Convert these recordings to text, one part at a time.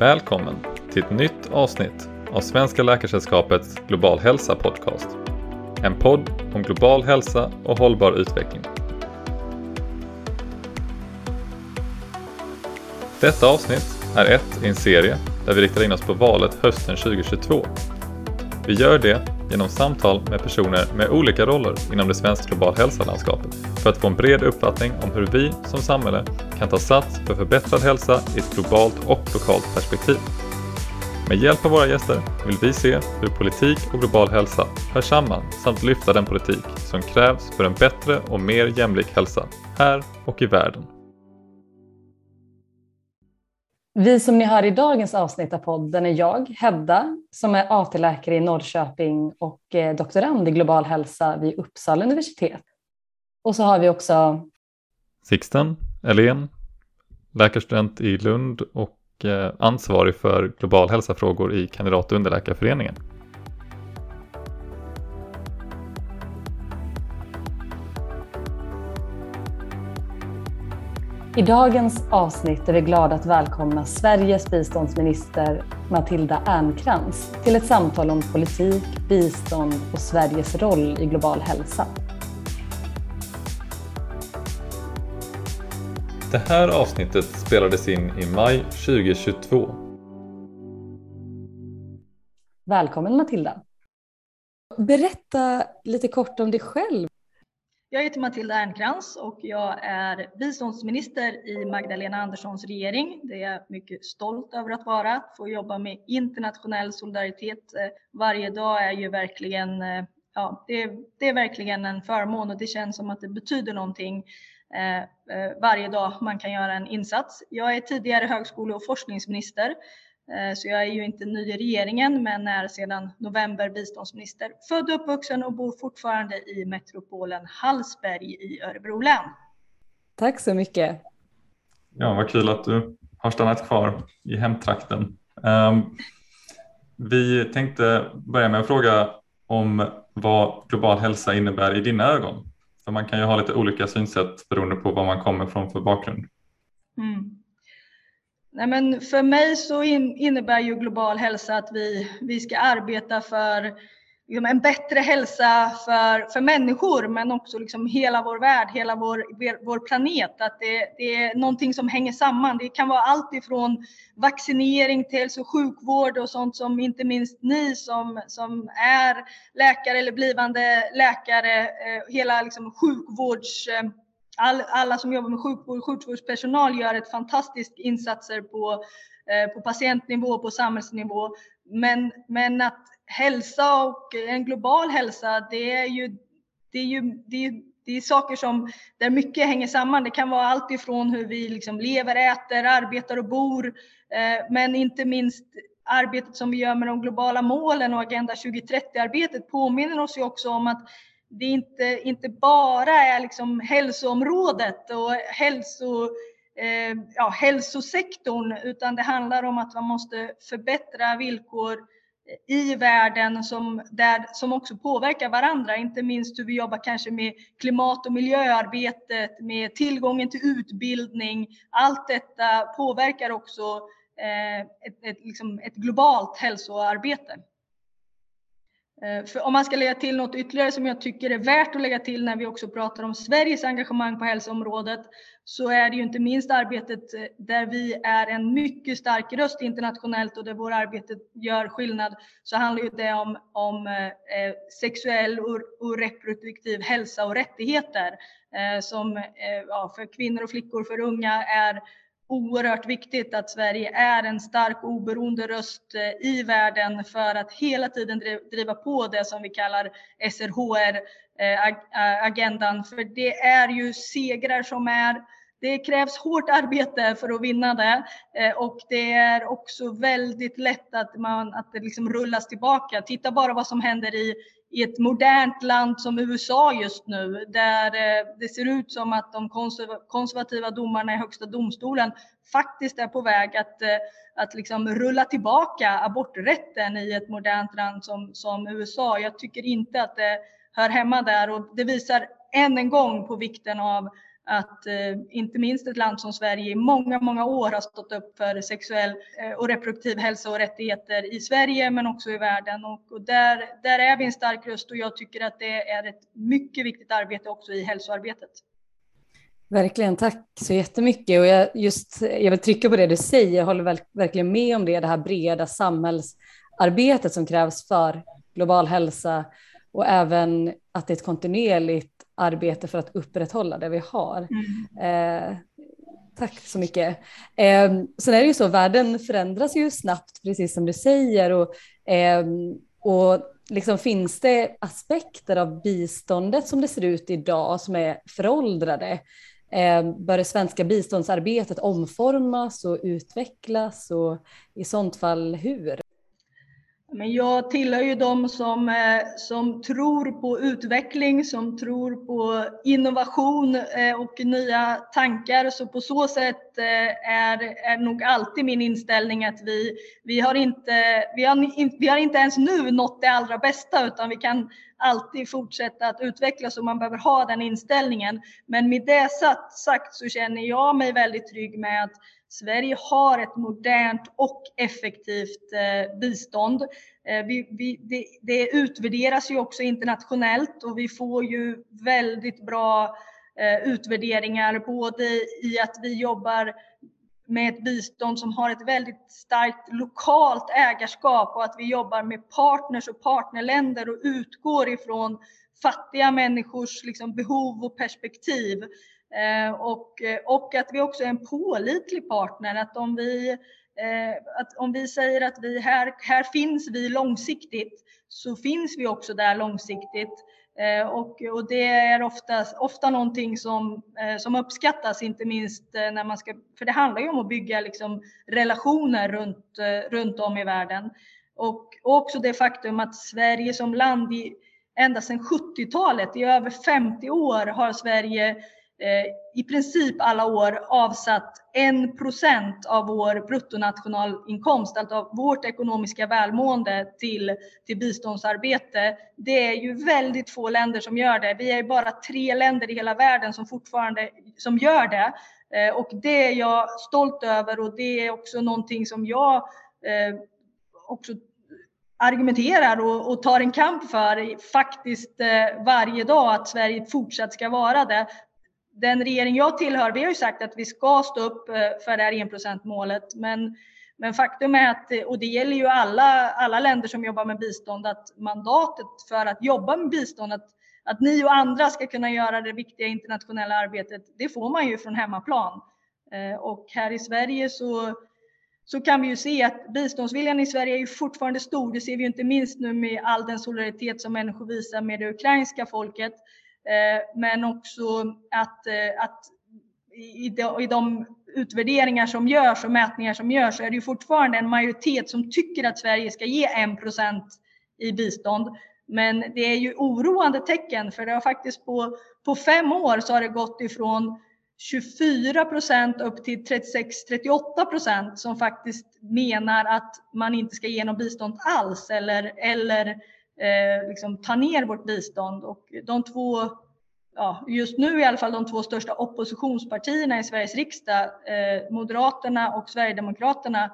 Välkommen till ett nytt avsnitt av Svenska Läkaresällskapets Global Hälsa Podcast. En podd om global hälsa och hållbar utveckling. Detta avsnitt är ett i en serie där vi riktar in oss på valet hösten 2022. Vi gör det genom samtal med personer med olika roller inom det svenska global hälsa-landskapet för att få en bred uppfattning om hur vi som samhälle kan ta sats för förbättrad hälsa i ett globalt och lokalt perspektiv. Med hjälp av våra gäster vill vi se hur politik och global hälsa hör samman samt lyfta den politik som krävs för en bättre och mer jämlik hälsa här och i världen. Vi som ni hör i dagens avsnitt av podden är jag, Hedda, som är AT-läkare i Norrköping och eh, doktorand i global hälsa vid Uppsala universitet. Och så har vi också Sixten Elén, läkarstudent i Lund och Eh, ansvarig för global hälsafrågor i kandidat och underläkarföreningen. I dagens avsnitt är vi glada att välkomna Sveriges biståndsminister Matilda Ernkrans till ett samtal om politik, bistånd och Sveriges roll i global hälsa. Det här avsnittet spelades in i maj 2022. Välkommen Matilda. Berätta lite kort om dig själv. Jag heter Matilda Ernkrans och jag är biståndsminister i Magdalena Anderssons regering. Det är jag mycket stolt över att vara. Få jobba med internationell solidaritet eh, varje dag är ju verkligen, eh, ja, det är, det är verkligen en förmån och det känns som att det betyder någonting varje dag man kan göra en insats. Jag är tidigare högskole och forskningsminister Eh, så jag är ju inte ny i regeringen men är sedan november biståndsminister. Född och uppvuxen och bor fortfarande i metropolen Hallsberg i Örebro län. Tack så mycket. Ja, vad kul att du har stannat kvar i hemtrakten. Ehm, vi tänkte börja med att fråga om vad global hälsa innebär i dina ögon. För man kan ju ha lite olika synsätt beroende på var man kommer från för bakgrund. Mm. Nej, men för mig så in, innebär ju global hälsa att vi, vi ska arbeta för liksom en bättre hälsa för, för människor men också liksom hela vår värld, hela vår, vår planet. Att det, det är någonting som hänger samman. Det kan vara allt ifrån vaccinering till hälso och sjukvård och sånt som inte minst ni som, som är läkare eller blivande läkare, eh, hela liksom sjukvårds eh, all, alla som jobbar med sjukvård, sjukvårdspersonal gör ett fantastiskt insatser på, eh, på patientnivå, på samhällsnivå. Men, men att hälsa och en global hälsa, det är ju, det är ju det är, det är saker som, där mycket hänger samman. Det kan vara allt ifrån hur vi liksom lever, äter, arbetar och bor, eh, men inte minst arbetet som vi gör med de globala målen och Agenda 2030-arbetet påminner oss ju också om att det inte, inte bara är liksom hälsoområdet och hälso, eh, ja, hälsosektorn, utan det handlar om att man måste förbättra villkor i världen som, där, som också påverkar varandra, inte minst hur vi jobbar kanske med klimat och miljöarbetet, med tillgången till utbildning. Allt detta påverkar också eh, ett, ett, liksom ett globalt hälsoarbete. Eh, för om man ska lägga till något ytterligare som jag tycker är värt att lägga till när vi också pratar om Sveriges engagemang på hälsoområdet så är det ju inte minst arbetet eh, där vi är en mycket stark röst internationellt och där vårt arbete gör skillnad så handlar ju det om, om eh, eh, sexuell och, och, reproduktiv hälsa och rättigheter eh, som eh, ja, för kvinnor och flickor, för unga är oerhört viktigt att Sverige är en stark och oberoende röst eh, i världen för att hela tiden driva på det som vi kallar SRHR-agendan. För det är ju segrar som är det krävs hårt arbete för att vinna det eh, och det är också väldigt lätt att, man, att det liksom rullas tillbaka. Titta bara vad som händer i, i ett modernt land som USA just nu där eh, det ser ut som att de konservativa domarna i högsta domstolen faktiskt är på väg att, eh, att liksom rulla tillbaka aborträtten i ett modernt land som, som USA. Jag tycker inte att det hör hemma där och det visar än en gång på vikten av att eh, inte minst ett land som Sverige i många, många år har stått upp för sexuell eh, och reproduktiv hälsa och rättigheter i Sverige men också i världen. Och, och, där, där är vi en stark röst och jag tycker att det är ett mycket viktigt arbete också i hälsoarbetet. Verkligen, tack så jättemycket. Och jag, just, jag vill trycka på det du säger, jag håller verkligen med om det, det här breda samhällsarbetet som krävs för global hälsa och även att det är ett kontinuerligt arbete för att upprätthålla det vi har. Mm. Eh, tack så mycket. Eh, sen är det ju så, världen förändras ju snabbt, precis som du säger. Och, eh, och liksom, finns det aspekter av biståndet som det ser ut idag som är föråldrade? Eh, bör det svenska biståndsarbetet omformas och utvecklas och i sånt fall hur? Men jag tillhör ju de som, eh, som tror på utveckling, som tror på innovation eh, och nya tankar. Så på så sätt eh, är, är nog alltid min inställning att vi, vi, har inte, vi, har, vi har inte ens nu nått det allra bästa utan vi kan alltid fortsätta att utvecklas och man behöver ha den inställningen. Men med det sagt så känner jag mig väldigt trygg med att Sverige har ett modernt och effektivt eh, bistånd. Eh, vi, vi, det, det, utvärderas ju också internationellt och vi får ju väldigt bra eh, utvärderingar både i att vi jobbar med ett bistånd som har ett väldigt starkt lokalt ägarskap och att vi jobbar med partners och partnerländer och utgår ifrån fattiga människors liksom, behov och perspektiv. Eh, och, eh, och att vi också är en pålitlig partner. Att om vi, eh, att om vi säger att vi här, här finns vi långsiktigt så finns vi också där långsiktigt. Eh, och, och det är ofta, ofta någonting som, eh, som uppskattas, inte minst eh, när man ska, för det handlar ju om att bygga liksom relationer runt, runt om i världen. Och, och också det faktum att Sverige som land i, ända sedan 70-talet, i över 50 år, har Sverige Eh, i princip alla år avsatt 1 procent av vår bruttonationalinkomst, alltså av vårt ekonomiska välmående till, till biståndsarbete. Det är ju väldigt få länder som gör det. Vi är bara tre länder i hela världen som fortfarande som gör det. Eh, och det är jag stolt över och det är också någonting som jag eh, också argumenterar och, och, tar en kamp för faktiskt eh, varje dag att Sverige fortsatt ska vara det den regering jag tillhör, vi har ju sagt att vi ska stå upp eh, för det här enprocentsmålet. Men, men faktum är att, och det gäller ju alla, alla länder som jobbar med bistånd, att mandatet för att jobba med bistånd, att, att ni och andra ska kunna göra det viktiga internationella arbetet, det får man ju från hemmaplan. Eh, och här i Sverige så, så kan vi ju se att biståndsviljan i Sverige är ju fortfarande stor. Det ser vi ju inte minst nu med all den solidaritet som människor visar med det ukrainska folket. Eh, men också att, eh, att i de, i de utvärderingar som görs och mätningar som görs så är det ju fortfarande en majoritet som tycker att Sverige ska ge 1% i bistånd. Men det är ju oroande tecken för det har faktiskt på, på fem år så har det gått ifrån 24 procent upp till 36-38 procent som faktiskt menar att man inte ska ge något bistånd alls eller, eller eh, liksom ta ner vårt bistånd. Och de två, ja, just nu i alla fall de två största oppositionspartierna i Sveriges riksdag, eh, Moderaterna och Sverigedemokraterna,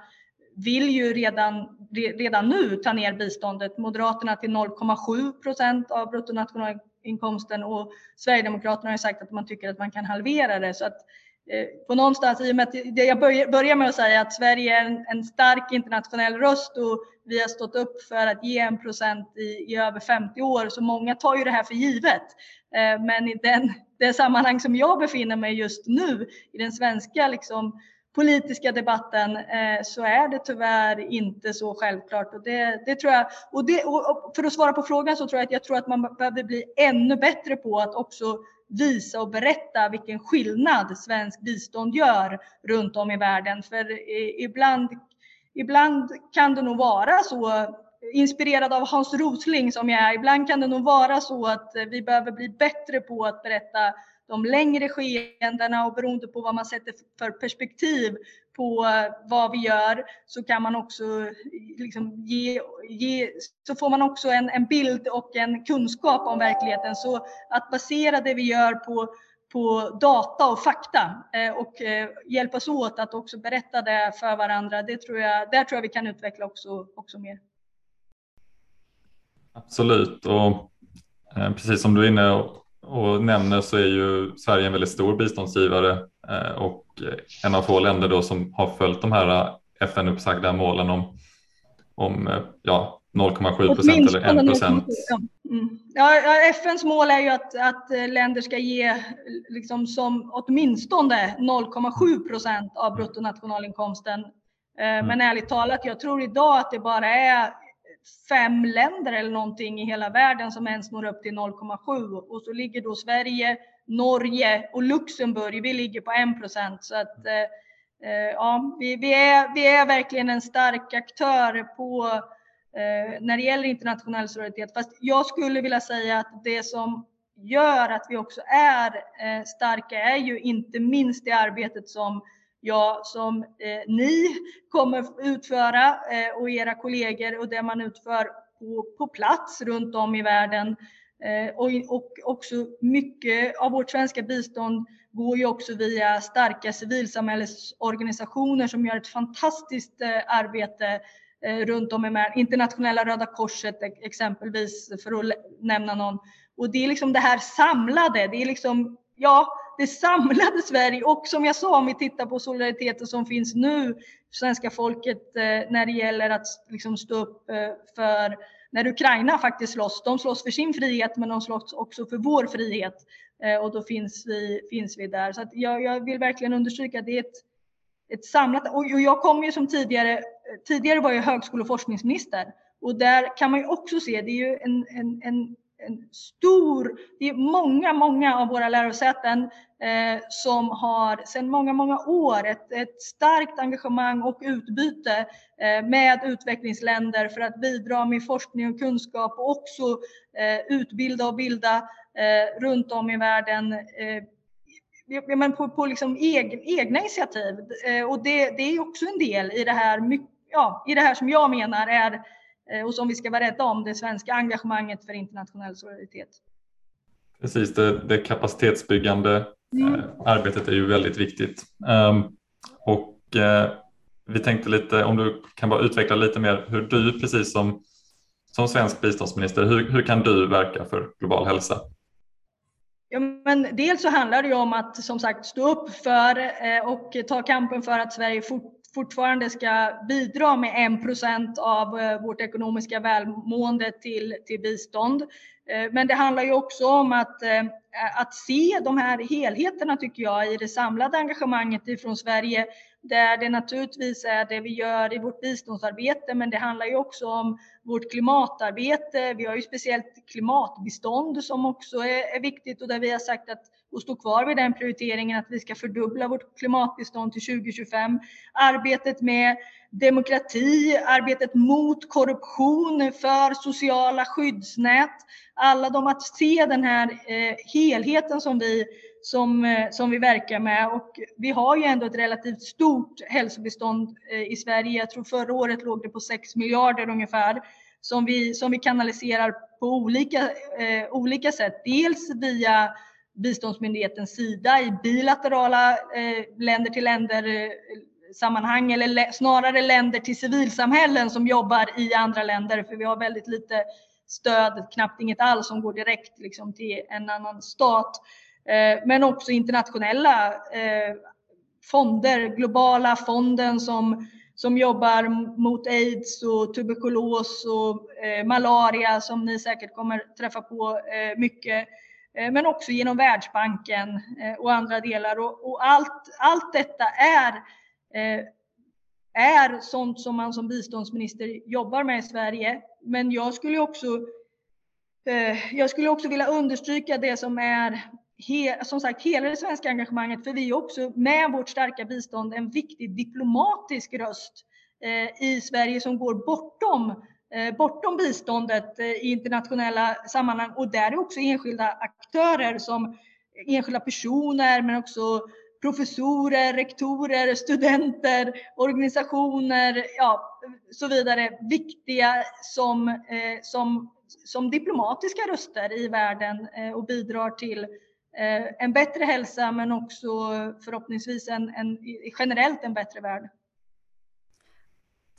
vill ju redan, redan nu ta ner biståndet. Moderaterna till 0,7 procent av bruttonationalinkomsten och Sverigedemokraterna har sagt att man tycker att man kan halvera det. Så att Eh, Eh, på någonstans, i och med att det jag börjar med att säga att Sverige är en, stark internationell röst och vi har stått upp för att ge en procent i, i över 50 år, så många tar ju det här för givet. Eh, men i den, det sammanhang som jag befinner mig just nu, i den svenska liksom, politiska debatten, eh, så är det tyvärr inte så självklart. Och det, det tror jag, och, det, och för att svara på frågan så tror jag att jag tror att man behöver bli ännu bättre på att också visa och berätta vilken skillnad svensk bistånd gör runt om i världen. För ibland, ibland kan det nog vara så, inspirerad av Hans Rosling som jag är, ibland kan det nog vara så att vi behöver bli bättre på att berätta de längre skeendena och beroende på vad man sätter för perspektiv på eh, vad vi gör så kan man också eh, liksom ge, ge, så får man också en, en bild och en kunskap om verkligheten. Så att basera det vi gör på, på data och fakta eh, och hjälpas åt att också berätta det för varandra. Det tror jag, där tror jag vi kan utveckla också, också mer. Absolut och precis som du är inne och, och nämner så är ju Sverige en väldigt stor biståndsgivare och en av få länder då som har följt de här FN-uppsagda målen om, om ja, 0,7 procent eller 1 procent. Mm. Ja, FNs mål är ju att, att länder ska ge liksom som åtminstone 0,7 procent av bruttonationalinkomsten. Mm. Men ärligt talat, jag tror idag att det bara är fem länder eller någonting i hela världen som ens når upp till 0,7 och så ligger då Sverige, Norge och Luxemburg. Vi ligger på 1 procent så att eh, eh, ja, vi, vi, är, vi är verkligen en stark aktör på Eh, när det gäller internationell solidaritet. Fast jag skulle vilja säga att det som gör att vi också är eh, starka är ju inte minst det arbetet som jag som eh, ni kommer utföra eh, och era kollegor och det man utför på, på plats runt om i världen. Eh, och, och också mycket av vårt svenska bistånd går ju också via starka civilsamhällesorganisationer som gör ett fantastiskt eh, arbete Eh, runt om i världen. Internationella Röda Korset exempelvis för att nämna någon. Och det är liksom det här samlade, det är liksom, ja, det samlade Sverige och som jag sa om vi tittar på solidariteten som finns nu, svenska folket eh, när det gäller att liksom stå upp eh, för när Ukraina faktiskt slåss. De slåss för sin frihet men de slåss också för vår frihet eh, och då finns vi, finns vi där. Så att jag, jag vill verkligen understryka att det är ett, ett samlat, och jag kommer ju som tidigare tidigare var jag högskole och forskningsminister och där kan man ju också se, det är ju en, en, en, en stor, det är många, många av våra lärosäten eh, som har sedan många, många år ett, ett starkt engagemang och utbyte eh, med utvecklingsländer för att bidra med forskning och kunskap och också eh, utbilda och bilda eh, runt om i världen eh, men på, på liksom egen, egna initiativ. Eh, och det, det är också en del i det här ja, i det här som jag menar är eh, och som vi ska vara rädda om, det svenska engagemanget för internationell solidaritet. Precis, det, det kapacitetsbyggande mm. eh, arbetet är ju väldigt viktigt. Um, och eh, vi tänkte lite, om du kan bara utveckla lite mer hur du precis som, som svensk biståndsminister, hur, hur kan du verka för global hälsa? Ja, men dels så handlar det ju om att som sagt stå upp för eh, och ta kampen för att Sverige fort, fortfarande ska bidra med 1 av eh, vårt ekonomiska välmående till, till bistånd. Eh, men det handlar ju också om att, eh, att se de här helheterna tycker jag i det samlade engagemanget ifrån Sverige där det naturligtvis är det vi gör i vårt biståndsarbete men det handlar ju också om vårt klimatarbete. Vi har ju speciellt klimatbistånd som också är, är viktigt och där vi har sagt att och stå kvar vid den prioriteringen att vi ska fördubbla vårt klimatbistånd till 2025. Arbetet med demokrati, arbetet mot korruption, för sociala skyddsnät. Alla de att se den här eh, helheten som vi, som, eh, som vi verkar med. Och vi har ju ändå ett relativt stort hälsobistånd eh, i Sverige. Jag tror förra året låg det på 6 miljarder ungefär som vi, som vi kanaliserar på olika, eh, olika sätt. Dels via biståndsmyndighetens sida i bilaterala eh, länder-till-länder-sammanhang eh, eller snarare länder till civilsamhällen som jobbar i andra länder för vi har väldigt lite stöd, knappt inget alls som går direkt liksom, till en annan stat. Eh, men också internationella eh, fonder, globala fonden som, som jobbar mot aids och tuberkulos och eh, malaria som ni säkert kommer träffa på eh, mycket. Eh, men också genom Världsbanken eh, och andra delar. Och, och allt, allt detta är, eh, är sånt som man som biståndsminister jobbar med i Sverige. Men jag skulle också, eh, jag skulle också vilja understryka det som är He, som sagt, hela det svenska engagemanget, för vi är också med vårt starka bistånd en viktig diplomatisk röst eh, i Sverige som går bortom Eh, bortom biståndet eh, i internationella sammanhang. Och där är också enskilda aktörer som enskilda personer men också professorer, rektorer, studenter, organisationer, ja, så vidare viktiga som, eh, som, som diplomatiska röster i världen eh, och bidrar till en bättre hälsa men också förhoppningsvis en, en, generellt en bättre värld.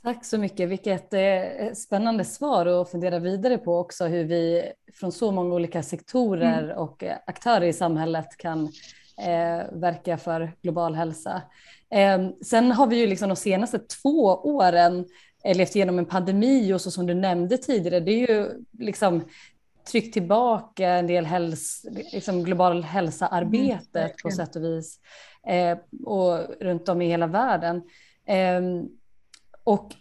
Tack så mycket. Vilket eh, spännande svar att fundera vidare på också hur vi från så många olika sektorer mm. och aktörer i samhället kan eh, verka för global hälsa. Eh, sen har vi ju liksom de senaste två åren eh, levt igenom en pandemi och så som du nämnde tidigare, det är ju liksom tryckt tillbaka en del häls, liksom global hälsa-arbetet mm, på sätt och vis eh, och runt om i hela världen. Eh, och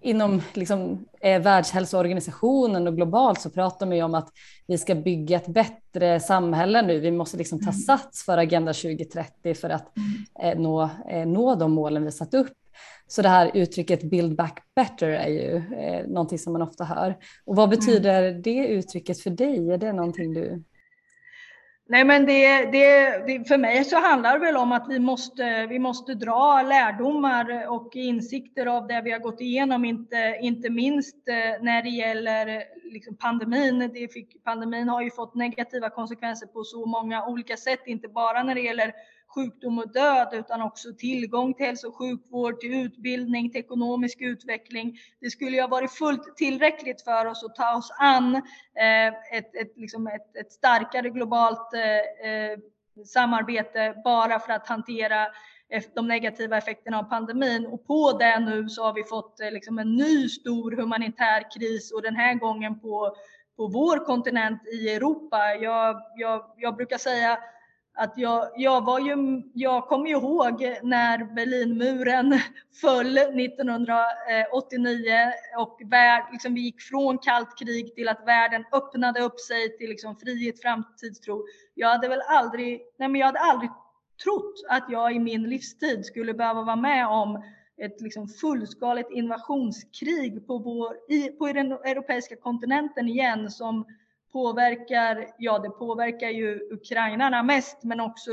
inom liksom, eh, Världshälsoorganisationen och globalt så pratar man ju om att vi ska bygga ett bättre samhälle nu. Vi måste liksom ta mm. sats för Agenda 2030 för att mm. eh, nå, eh, nå de målen vi satt upp. Så det här uttrycket build back better är ju eh, någonting som man ofta hör. Och vad mm. betyder mm. det uttrycket för dig? Är det någonting du Nej, men det, det, för mig så handlar det väl om att vi måste, vi måste dra lärdomar och insikter av det vi har gått igenom, inte, inte minst eh, när det gäller liksom pandemin. Det fick, pandemin har ju fått negativa konsekvenser på så många olika sätt, inte bara när det gäller sjukdom och död utan också tillgång till hälso och sjukvård, till utbildning, till ekonomisk utveckling. Det skulle ju ha varit fullt tillräckligt för oss att ta oss an eh, ett, ett, liksom ett, ett starkare globalt eh, eh, samarbete bara för att hantera de negativa effekterna av pandemin. Och på det nu så har vi fått liksom en ny stor humanitär kris och den här gången på, på vår kontinent i Europa. Jag, jag, jag brukar säga att jag, jag, var ju, jag kommer ihåg när Berlinmuren föll 1989 och värld, liksom vi gick från kallt krig till att världen öppnade upp sig till liksom frihet, framtidstro. Jag hade väl aldrig, nej men jag hade aldrig trott att jag i min livstid skulle behöva vara med om ett liksom fullskaligt invasionskrig på, vår, i, på den europeiska kontinenten igen som påverkar, ja det påverkar ju ukrainarna mest men också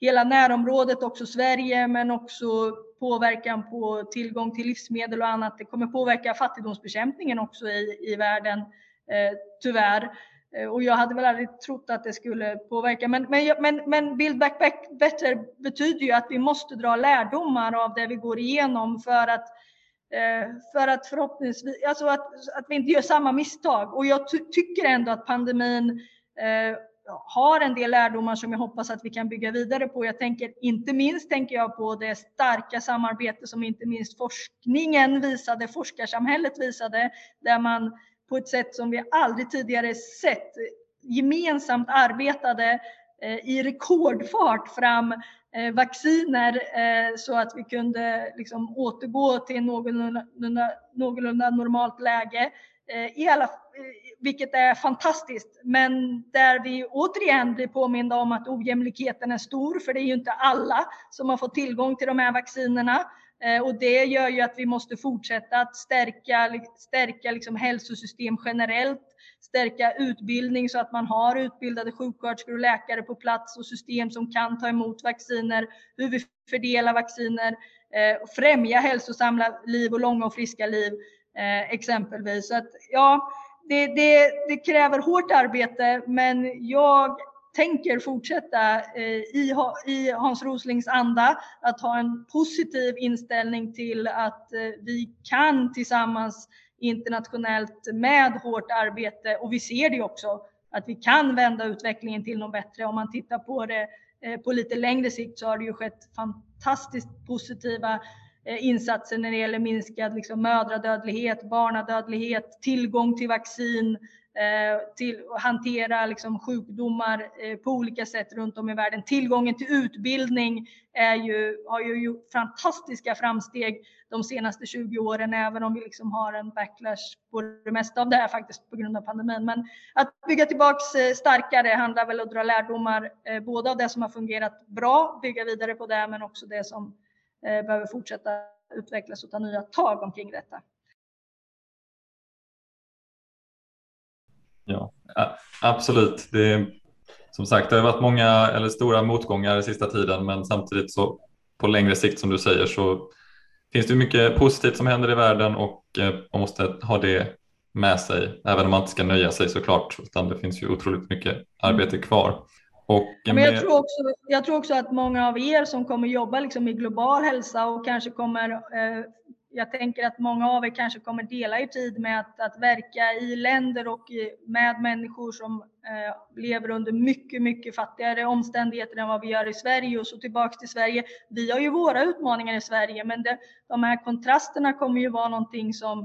hela närområdet, också Sverige men också påverkan på tillgång till livsmedel och annat. Det kommer påverka fattigdomsbekämpningen också i, i världen, eh, tyvärr. Eh, och jag hade väl aldrig trott att det skulle påverka. Men, men, men, men Build Back Better betyder ju att vi måste dra lärdomar av det vi går igenom för att Eh, Eh, för att förhoppningsvis, alltså att, att vi inte gör samma misstag. Och jag ty tycker ändå att pandemin eh, har en del lärdomar som jag hoppas att vi kan bygga vidare på. Jag tänker inte minst tänker jag på det starka samarbete som inte minst forskningen visade, forskarsamhället visade, där man på ett sätt som vi aldrig tidigare sett gemensamt arbetade eh, i rekordfart fram Eh, vacciner eh, så att vi kunde liksom återgå till någorlunda, någorlunda normalt läge. Eh, I alla, vilket är fantastiskt, men där vi återigen blir påminda om att ojämlikheten är stor, för det är ju inte alla som har fått tillgång till de här vaccinerna. Eh, och det gör ju att vi måste fortsätta att stärka, stärka liksom hälsosystem generellt, stärka utbildning så att man har utbildade sjuksköterskor och läkare på plats och system som kan ta emot vacciner, hur vi fördelar vacciner, eh, och främja hälsosamma liv och långa och friska liv eh, exempelvis. Så att, ja, det, det, det kräver hårt arbete, men jag tänker fortsätta eh, i, i Hans Roslings anda att ha en positiv inställning till att eh, vi kan tillsammans internationellt med hårt arbete och vi ser det också att vi kan vända utvecklingen till något bättre. Om man tittar på det eh, på lite längre sikt så har det ju skett fantastiskt positiva insatser när det gäller minskad liksom, mödradödlighet, barnadödlighet, tillgång till vaccin, Eh, Eh, till att hantera liksom sjukdomar eh, på olika sätt runt om i världen. Tillgången till utbildning är ju, har ju gjort fantastiska framsteg de senaste 20 åren, även om vi liksom har en backlash på det mesta av det här faktiskt på grund av pandemin. Men att bygga tillbaks eh, starkare handlar väl om att dra lärdomar både av det som har fungerat bra, bygga vidare på det, men också det som behöver fortsätta utvecklas och ta nya tag omkring detta. Ja, absolut. Det, som sagt, det har varit många eller stora motgångar i sista tiden, men samtidigt så på längre sikt som du säger så finns det mycket positivt som händer i världen och eh, man måste ha det med sig, även om man inte ska nöja sig såklart, utan det finns ju otroligt mycket arbete kvar. Och Men jag, tror också, jag tror också att många av er som kommer jobba liksom i global hälsa och kanske kommer eh, jag tänker att många av er kanske kommer dela er tid med att, att verka i länder och med människor som eh, lever under mycket, mycket fattigare omständigheter än vad vi gör i Sverige. Och så tillbaks till Sverige. Vi har ju våra utmaningar i Sverige, men det, de här kontrasterna kommer ju vara någonting som,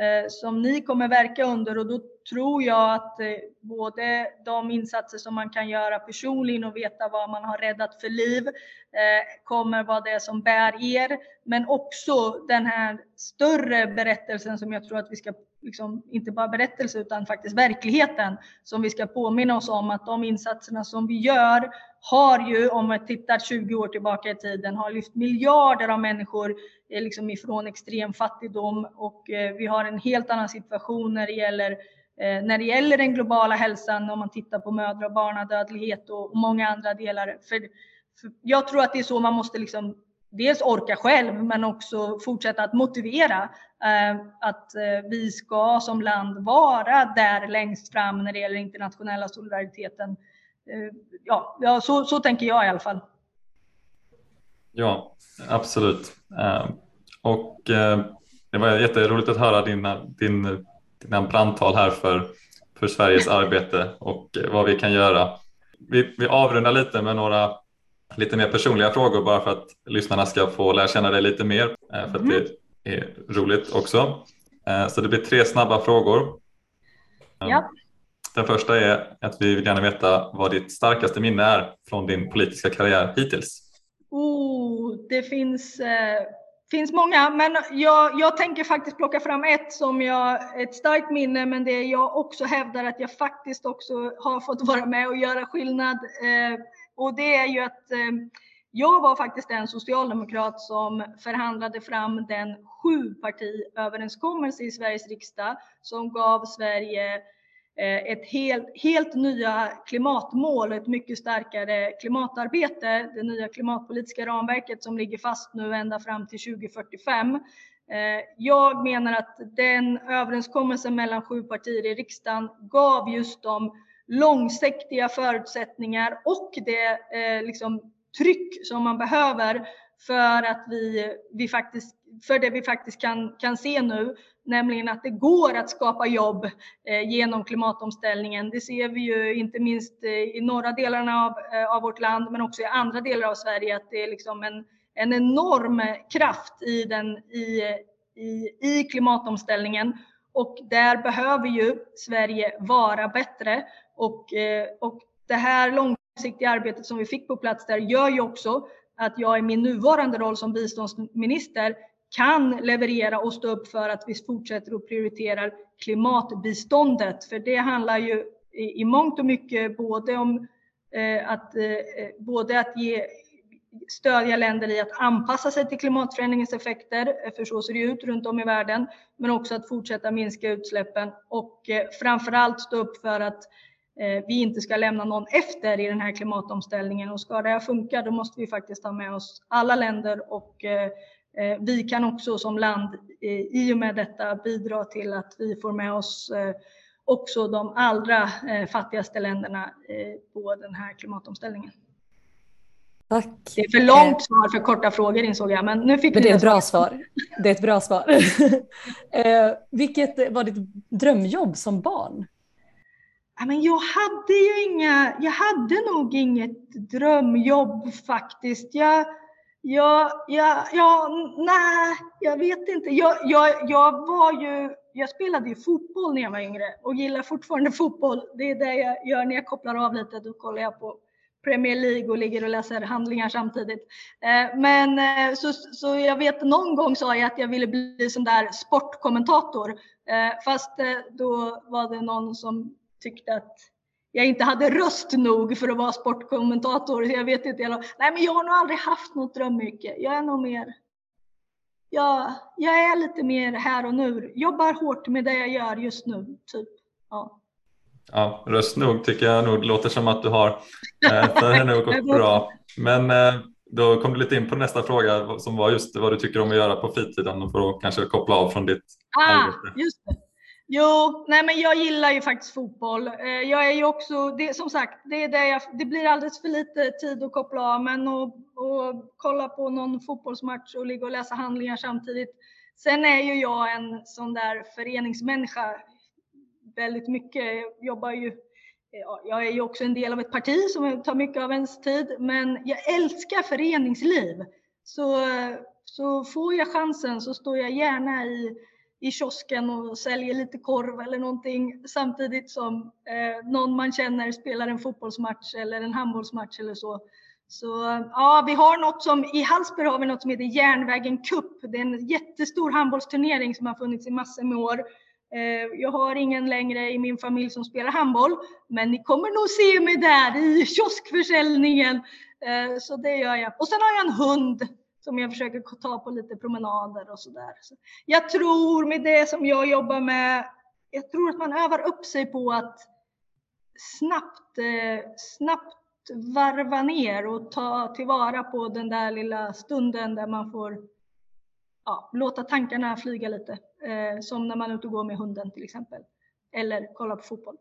eh, som ni kommer verka under och då tror jag att eh, både de insatser som man kan göra personligen och veta vad man har räddat för liv eh, kommer vara det som bär er. Men också den här större berättelsen som jag tror att vi ska, liksom, inte bara berättelse utan faktiskt verkligheten som vi ska påminna oss om att de insatserna som vi gör har ju, om vi tittar 20 år tillbaka i tiden, har lyft miljarder av människor eh, liksom ifrån extrem fattigdom och vi har en helt annan situation när det gäller Eh, när det gäller den globala hälsan, om man tittar på mödra och barnadödlighet och många andra delar. För, för jag tror att det är så man måste liksom dels orka själv, men också fortsätta att motivera eh, att eh, vi ska som land vara där längst fram när det gäller internationella solidariteten. Eh, ja, ja så, så tänker jag i alla fall. Ja, absolut. Eh, och eh, det var jätteroligt att höra din, din dina brandtal här för, för Sveriges arbete och vad vi kan göra. Vi, vi avrundar lite med några lite mer personliga frågor bara för att lyssnarna ska få lära känna dig lite mer eh, för att det är roligt också. Eh, så det blir tre snabba frågor. Ja. Den första är att vi vill gärna veta vad ditt starkaste minne är från din politiska karriär hittills. Oh, det finns eh finns många, men jag, jag tänker faktiskt plocka fram ett som jag, ett starkt minne, men det jag också hävdar att jag faktiskt också har fått vara med och göra skillnad. Eh, och det är ju att eh, jag var faktiskt den socialdemokrat som förhandlade fram den sjupartiöverenskommelse i Sveriges riksdag som gav Sverige Eh, Eh, ett helt, helt nya klimatmål, ett mycket starkare klimatarbete, det nya klimatpolitiska ramverket som ligger fast nu ända fram till 2045. Eh, jag menar att den överenskommelsen mellan sju partier i riksdagen gav just de långsiktiga förutsättningar och det eh, liksom, tryck som man behöver för att vi, vi faktiskt, för det vi faktiskt kan, kan se nu, nämligen att det går att skapa jobb eh, genom klimatomställningen. Det ser vi ju inte minst eh, i norra delarna av, eh, av vårt land, men också i andra delar av Sverige, att det är liksom en, en enorm eh, kraft i, den, i, i, i klimatomställningen. Och där behöver ju Sverige vara bättre. Och, eh, och det här långsiktiga arbetet som vi fick på plats där gör ju också att jag i min nuvarande roll som biståndsminister kan leverera och stå upp för att vi fortsätter att prioritera klimatbiståndet. För det handlar ju i, i mångt och mycket både om eh, att, eh, eh både att ge, stödja länder i att anpassa sig till klimatförändringens effekter, eh, för så ser det ut runt om i världen, men också att fortsätta minska utsläppen och eh, framförallt stå upp för att eh, vi inte ska lämna någon efter i den här klimatomställningen. Och ska det här funka, då måste vi faktiskt ha med oss alla länder och vi kan också som land i och med detta bidra till att vi får med oss också de allra fattigaste länderna på den här klimatomställningen. Tack. Det är för långt svar för korta frågor insåg jag, men nu fick men det är ett bra svar. Det är ett bra svar. vilket var ditt drömjobb som barn? men jag hade ju inga, jag hade nog inget drömjobb faktiskt. Jag, Ja, ja, ja, nej, jag vet inte. Jag, jag, jag var ju, jag spelade ju fotboll när jag var yngre och gillar fortfarande fotboll. Det är det jag gör när jag kopplar av lite. Då kollar jag på Premier League och ligger och läser handlingar samtidigt. Eh, men eh, så, så jag vet någon gång sa jag att jag ville bli sån där sportkommentator. Eh, fast då var det någon som tyckte att jag inte hade röst nog för att vara sportkommentator. Jag vet inte. Jag, nej, men jag har nog aldrig haft något drömyrke. Jag är nog mer. Jag, jag är lite mer här och nu. Jobbar hårt med det jag gör just nu. Typ. Ja. Ja, röst nog tycker jag nog låter som att du har. Det har nog gått bra. Men eh, då kom du lite in på nästa fråga som var just vad du tycker om att göra på fritiden för att kanske koppla av från ditt ah, arbete. Just det. Jo, nej men jag gillar ju faktiskt fotboll. Eh, jag är ju också, det, som sagt, det, är det, jag, det blir alldeles för lite tid att koppla av, men att kolla på någon fotbollsmatch och ligga och läsa handlingar samtidigt. Sen är ju jag en sån där föreningsmänniska väldigt mycket. Jag jobbar ju, jag är ju också en del av ett parti som tar mycket av ens tid, men jag älskar föreningsliv. Så, så får jag chansen så står jag gärna i i kiosken och säljer lite korv eller någonting samtidigt som eh, någon man känner spelar en fotbollsmatch eller en handbollsmatch eller så. Så ja, vi har något som, i Hallsberg har vi något som heter Järnvägen Cup. Det är en jättestor handbollsturnering som har funnits i massor med år. Eh, jag har ingen längre i min familj som spelar handboll, men ni kommer nog se mig där i kioskförsäljningen. Eh, så det gör jag. Och sen har jag en hund som jag försöker ta på lite promenader och sådär. Så jag tror med det som jag jobbar med, jag tror att man övar upp sig på att snabbt, eh, snabbt varva ner och ta tillvara på den där lilla stunden där man får ja, låta tankarna flyga lite. Eh, som när man är ute och går med hunden till exempel. Eller kollar på fotboll.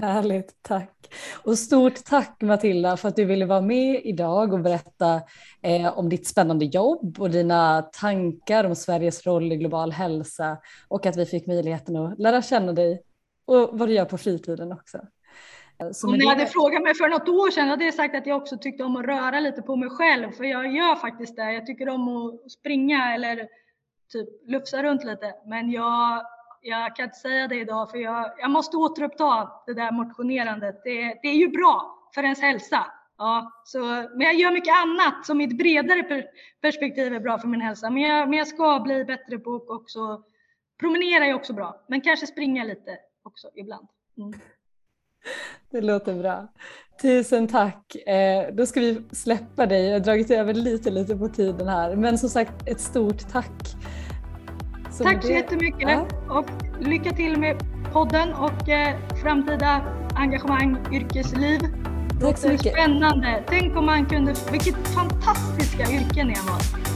Härligt, tack. Och stort tack Matilda för att du ville vara med idag och berätta eh, om ditt spännande jobb och dina tankar om Sveriges roll i global hälsa och att vi fick möjligheten att lära känna dig och vad du gör på fritiden också. Eh, så om ni hade frågat mig för något år sedan hade jag sagt att jag också tyckte om att röra lite på mig själv, för jag gör faktiskt det. Jag tycker om att springa eller typ lufsa runt lite, men jag jag kan inte säga det idag för jag, jag måste återuppta det där motionerandet. Det, det är ju bra för ens hälsa. Ja, så, men jag gör mycket annat som i ett bredare perspektiv är bra för min hälsa. Men jag, men jag ska bli bättre på att också promenera är också bra, men kanske springa lite också ibland. Mm. Det låter bra. Tusen tack. Eh, då ska vi släppa dig. Jag har dragit över lite, lite på tiden här, men som sagt ett stort tack så Tack så det... jättemycket ja. och lycka till med podden och eh, framtida engagemang, yrkesliv. Tack så mycket. Spännande. Tänk om man kunde, vilket fantastiska yrken ni har.